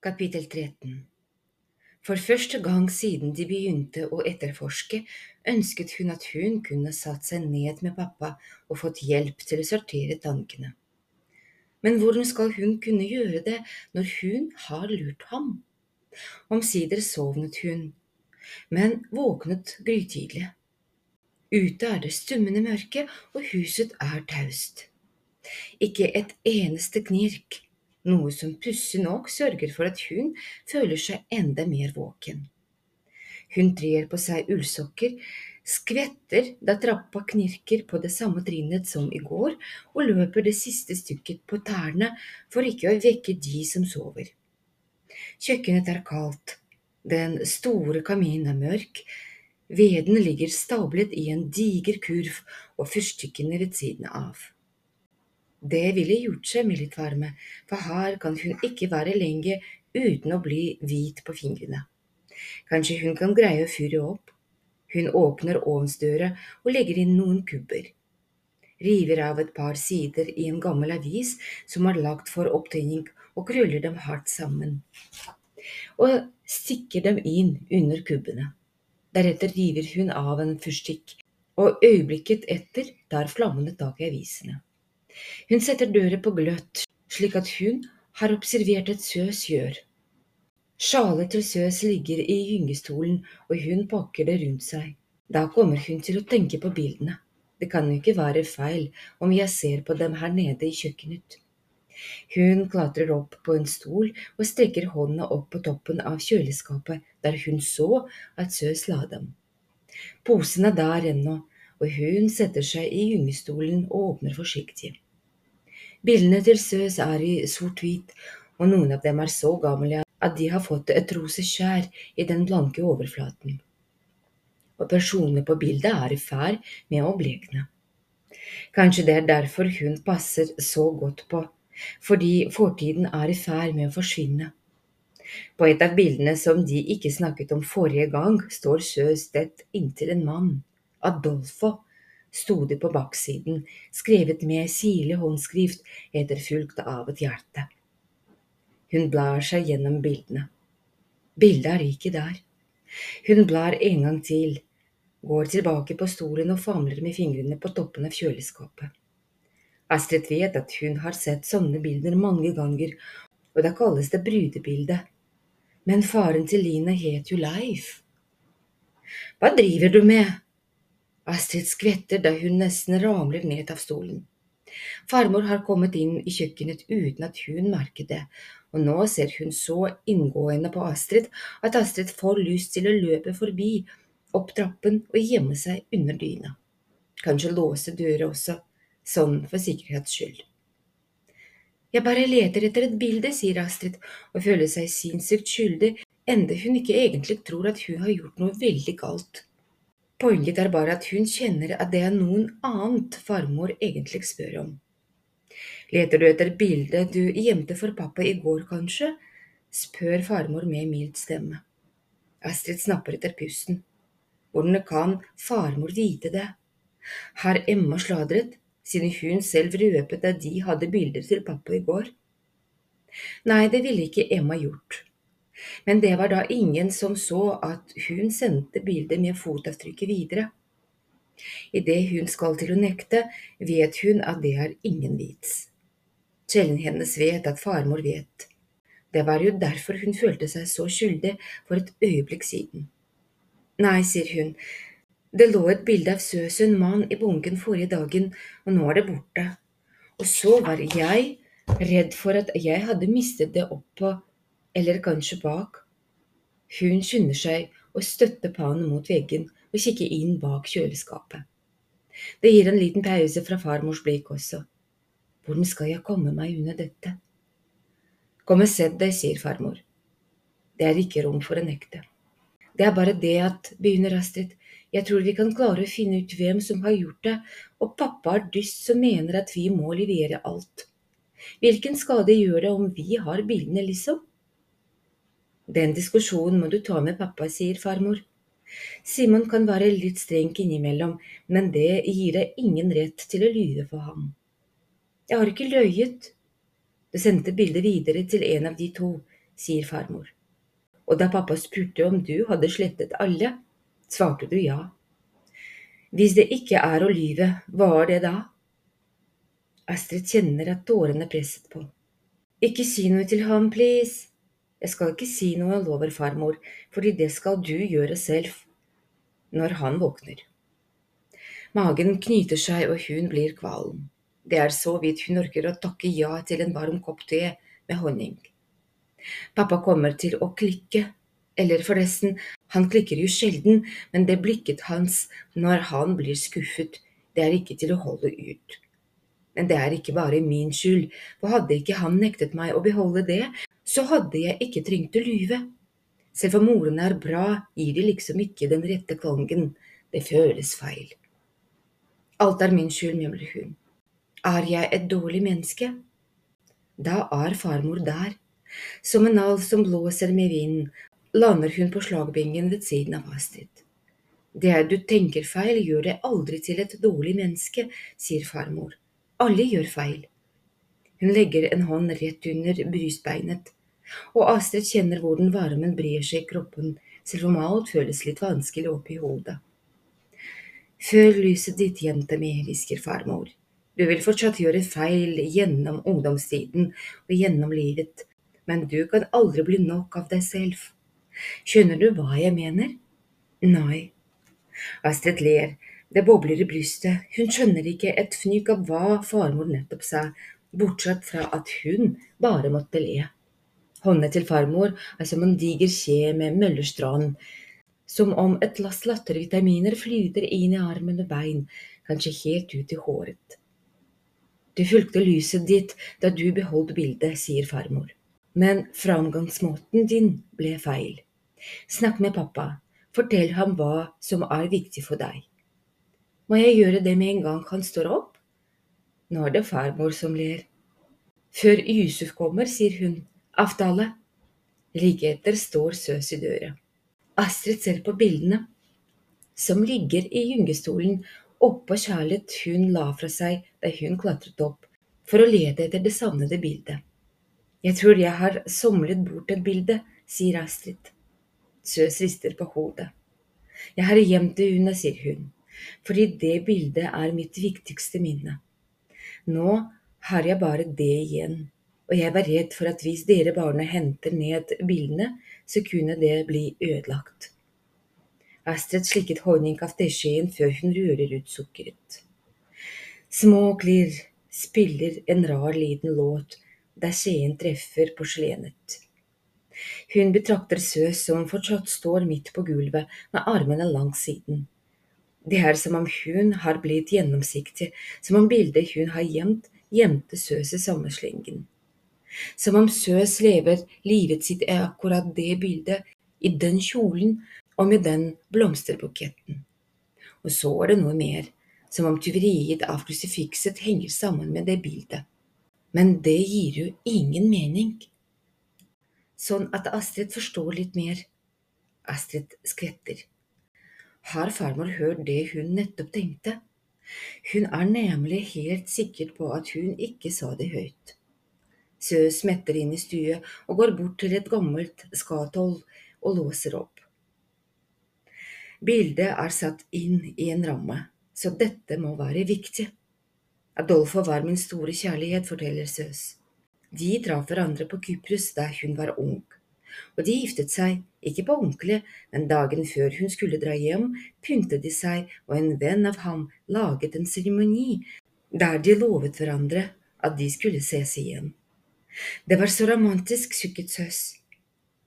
Kapittel 13 For første gang siden de begynte å etterforske, ønsket hun at hun kunne satt seg ned med pappa og fått hjelp til å sortere tankene. Men hvordan skal hun kunne gjøre det når hun har lurt ham? Omsider sovnet hun, men våknet grytidlig. Ute er det stummende mørke, og huset er taust. Ikke et eneste knirk noe som pussig nok sørger for at hun føler seg enda mer våken. Hun trer på seg ullsokker, skvetter da trappa knirker på det samme trinnet som i går, og løper det siste stykket på tærne for ikke å vekke de som sover. Kjøkkenet er kaldt, den store kaminen er mørk, veden ligger stablet i en diger kurv og fyrstikkene ved siden av. Det ville gjort seg med litt varme, for her kan hun ikke være lenge uten å bli hvit på fingrene. Kanskje hun kan greie å fyre opp. Hun åpner ovnsdøra og legger inn noen kubber. River av et par sider i en gammel avis som er lagt for opptenning, og krøller dem hardt sammen. Og stikker dem inn under kubbene. Deretter river hun av en fyrstikk, og øyeblikket etter tar flammene tak i avisene. Hun setter døra på gløtt, slik at hun har observert at Søs gjør. Sjalet til Søs ligger i gyngestolen, og hun pakker det rundt seg. Da kommer hun til å tenke på bildene. Det kan jo ikke være feil om jeg ser på dem her nede i kjøkkenet. Hun klatrer opp på en stol og strekker hånda opp på toppen av kjøleskapet der hun så at Søs la dem. Posen er der ennå, og hun setter seg i gyngestolen og åpner forsiktig. Bildene til Søs er i sort-hvit, og noen av dem er så gamle at de har fått et rosa skjær i den blanke overflaten. Og personene på bildet er i ferd med å blekne. Kanskje det er derfor hun passer så godt på, fordi fortiden er i ferd med å forsvinne. På et av bildene som de ikke snakket om forrige gang, står Søs tett inntil en mann, Adolfo, sto det på baksiden, skrevet med sirlig håndskrift etterfulgt av et hjerte. Hun blar seg gjennom bildene. Bildet er ikke der. Hun blar en gang til, går tilbake på stolen og famler med fingrene på toppen av kjøleskapet. Astrid vet at hun har sett sånne bilder mange ganger, og da kalles det brudebilde. Men faren til Line het jo Leif. Hva driver du med? Astrid skvetter da hun nesten ramler ned av stolen. Farmor har kommet inn i kjøkkenet uten at hun merker det, og nå ser hun så inngående på Astrid at Astrid får lyst til å løpe forbi, opp trappen og gjemme seg under dyna. Kanskje låse døra også, sånn for sikkerhets skyld. Jeg bare leter etter et bilde, sier Astrid og føler seg sinnssykt skyldig, enda hun ikke egentlig tror at hun har gjort noe veldig galt. Poenget er bare at hun kjenner at det er noen annet farmor egentlig spør om. Leter du etter bildet du gjemte for pappa i går, kanskje? spør farmor med mild stemme. Astrid snapper etter pusten. Hvordan kan farmor vite det? Har Emma sladret, siden hun selv røpet at de hadde bilder til pappa i går? Nei, det ville ikke Emma gjort. Men det var da ingen som så at hun sendte bildet med fotavtrykket videre. Idet hun skal til å nekte, vet hun at det er ingen vits. Kjellen hennes vet at farmor vet. Det var jo derfor hun følte seg så skyldig for et øyeblikk siden. Nei, sier hun, det lå et bilde av Søsund mann i bunken forrige dagen, og nå er det borte. Og så var jeg redd for at jeg hadde mistet det opp på eller kanskje bak. Hun skynder seg og støtter pannen mot veggen og kikker inn bak kjøleskapet. Det gir en liten pause fra farmors blikk også. Hvordan skal jeg komme meg unna dette? Kom og sett deg, sier farmor. Det er ikke rom for å nekte. Det er bare det at, begynner Astrid, jeg tror vi kan klare å finne ut hvem som har gjort det, og pappa er dyst som mener at vi må levere alt. Hvilken skade gjør det om vi har bildene, liksom? Den diskusjonen må du ta med pappa, sier farmor. Simon kan være litt streng innimellom, men det gir deg ingen rett til å lyve for ham. Jeg har ikke løyet. Du sendte bildet videre til en av de to, sier farmor. Og da pappa spurte om du hadde slettet alle, svarte du ja. Hvis det ikke er å lyve, hva er det da? Astrid kjenner at tårene presset på. Ikke si noe til ham, please. Jeg skal ikke si noe, lover farmor, fordi det skal du gjøre selv når han våkner. Magen knyter seg, og hun blir kvalm. Det er så vidt hun orker å takke ja til en varm kopp te med honning. Pappa kommer til å klikke, eller forresten, han klikker jo sjelden, men det blikket hans når han blir skuffet, det er ikke til å holde ut. Men det er ikke bare min skyld, for hadde ikke han nektet meg å beholde det, så hadde jeg ikke trengt å lyve. Selv om ordene er bra, gir de liksom ikke den rette klangen, det føles feil. Alt er min skyld, mjømler hun. Er jeg et dårlig menneske? Da er farmor der. Som en alv som blåser med vinden, lander hun på slagbingen ved siden av Astrid. Det du tenker feil, gjør deg aldri til et dårlig menneske, sier farmor. Alle gjør feil. Hun legger en hånd rett under brystbeinet og Astrid kjenner hvordan varmen brer seg i kroppen, selv om alt føles litt vanskelig oppi hodet. Før lyset ditt, jenta mi, hvisker farmor. Du vil fortsatt gjøre feil gjennom ungdomstiden og gjennom livet, men du kan aldri bli nok av deg selv. Skjønner du hva jeg mener? Nei. Astrid ler, det bobler i brystet, hun skjønner ikke et fnyk av hva farmor nettopp sa, bortsett fra at hun bare måtte le. Hånda til farmor er som en diger skje med møllerstrand, som om et lass lattervitaminer flyter inn i armen og bein, kanskje helt ut i håret. Du fulgte lyset ditt da du beholdt bildet, sier farmor. Men framgangsmåten din ble feil. Snakk med pappa, fortell ham hva som er viktig for deg. Må jeg gjøre det med en gang han står opp? Nå er det farmor som ler. Før Yusuf kommer, sier hun, Avtale. Like etter står Søs i døra. Astrid ser på bildene, som ligger i gyngestolen oppå kjærlighet hun la fra seg da hun klatret opp for å lede etter det savnede bildet. Jeg tror jeg har somlet bort et bilde, sier Astrid. Søs rister på hodet. Jeg har gjemt det unna, sier hun, fordi det bildet er mitt viktigste minne. Nå har jeg bare det igjen og jeg var redd for at hvis dere barna henter ned bildene, så kunne det bli ødelagt. Astrid slikket honning av teskjeen før hun rører ut sukkeret. Små klirr spiller en rar liten låt der skjeen treffer porselenet. Hun betrakter Søs som fortsatt står midt på gulvet med armene langs siden. Det er som om hun har blitt gjennomsiktig, som om bildet hun har gjemt, gjemte Søs i samme. Som om Søs lever livet sitt er akkurat det bildet, i den kjolen og med den blomsterbuketten. Og så er det noe mer, som om tyveriet av krusifikset henger sammen med det bildet. Men det gir jo ingen mening. Sånn at Astrid forstår litt mer. Astrid skvetter. Har farmor hørt det hun nettopp tenkte? Hun er nemlig helt sikker på at hun ikke sa det høyt. Sø smetter inn i stue og går bort til et gammelt skatoll og låser opp. Bildet er satt inn i en ramme, så dette må være viktig. Adolfo var min store kjærlighet, forteller Søs. De traff hverandre på Kypros da hun var ung, og de giftet seg, ikke på ordentlig, men dagen før hun skulle dra hjem, pyntet de seg, og en venn av ham laget en seremoni der de lovet hverandre at de skulle ses igjen. Det var så romantisk, sukket Søs.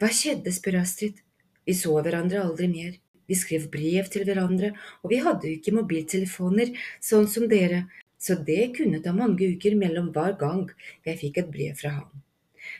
Hva skjedde, spør Astrid. Vi så hverandre aldri mer. Vi skrev brev til hverandre, og vi hadde jo ikke mobiltelefoner, sånn som dere, så det kunne ta mange uker mellom hver gang jeg fikk et brev fra han.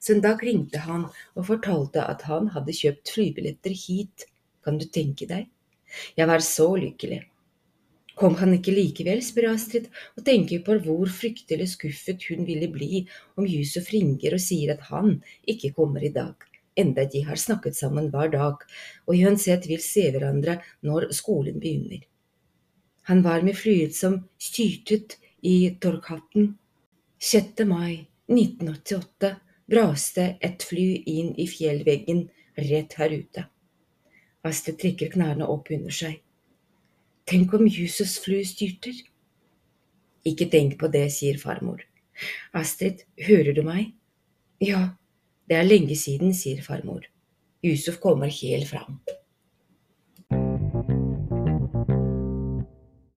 Så en dag ringte han og fortalte at han hadde kjøpt flybilletter hit, kan du tenke deg? Jeg var så lykkelig. Kom han ikke likevel, spør Astrid, og tenker på hvor fryktelig skuffet hun ville bli om Yusuf ringer og sier at han ikke kommer i dag, enda de har snakket sammen hver dag og uansett vil se hverandre når skolen begynner. Han var med flyet som styrtet i Torghatten 6. mai 1988, braste et fly inn i fjellveggen rett her ute. Astrid trekker knærne opp under seg. Tenk om Jusos fly styrter? Ikke tenk på det, sier farmor. Astrid, hører du meg? Ja, det er lenge siden, sier farmor. Yusuf kommer helt fram.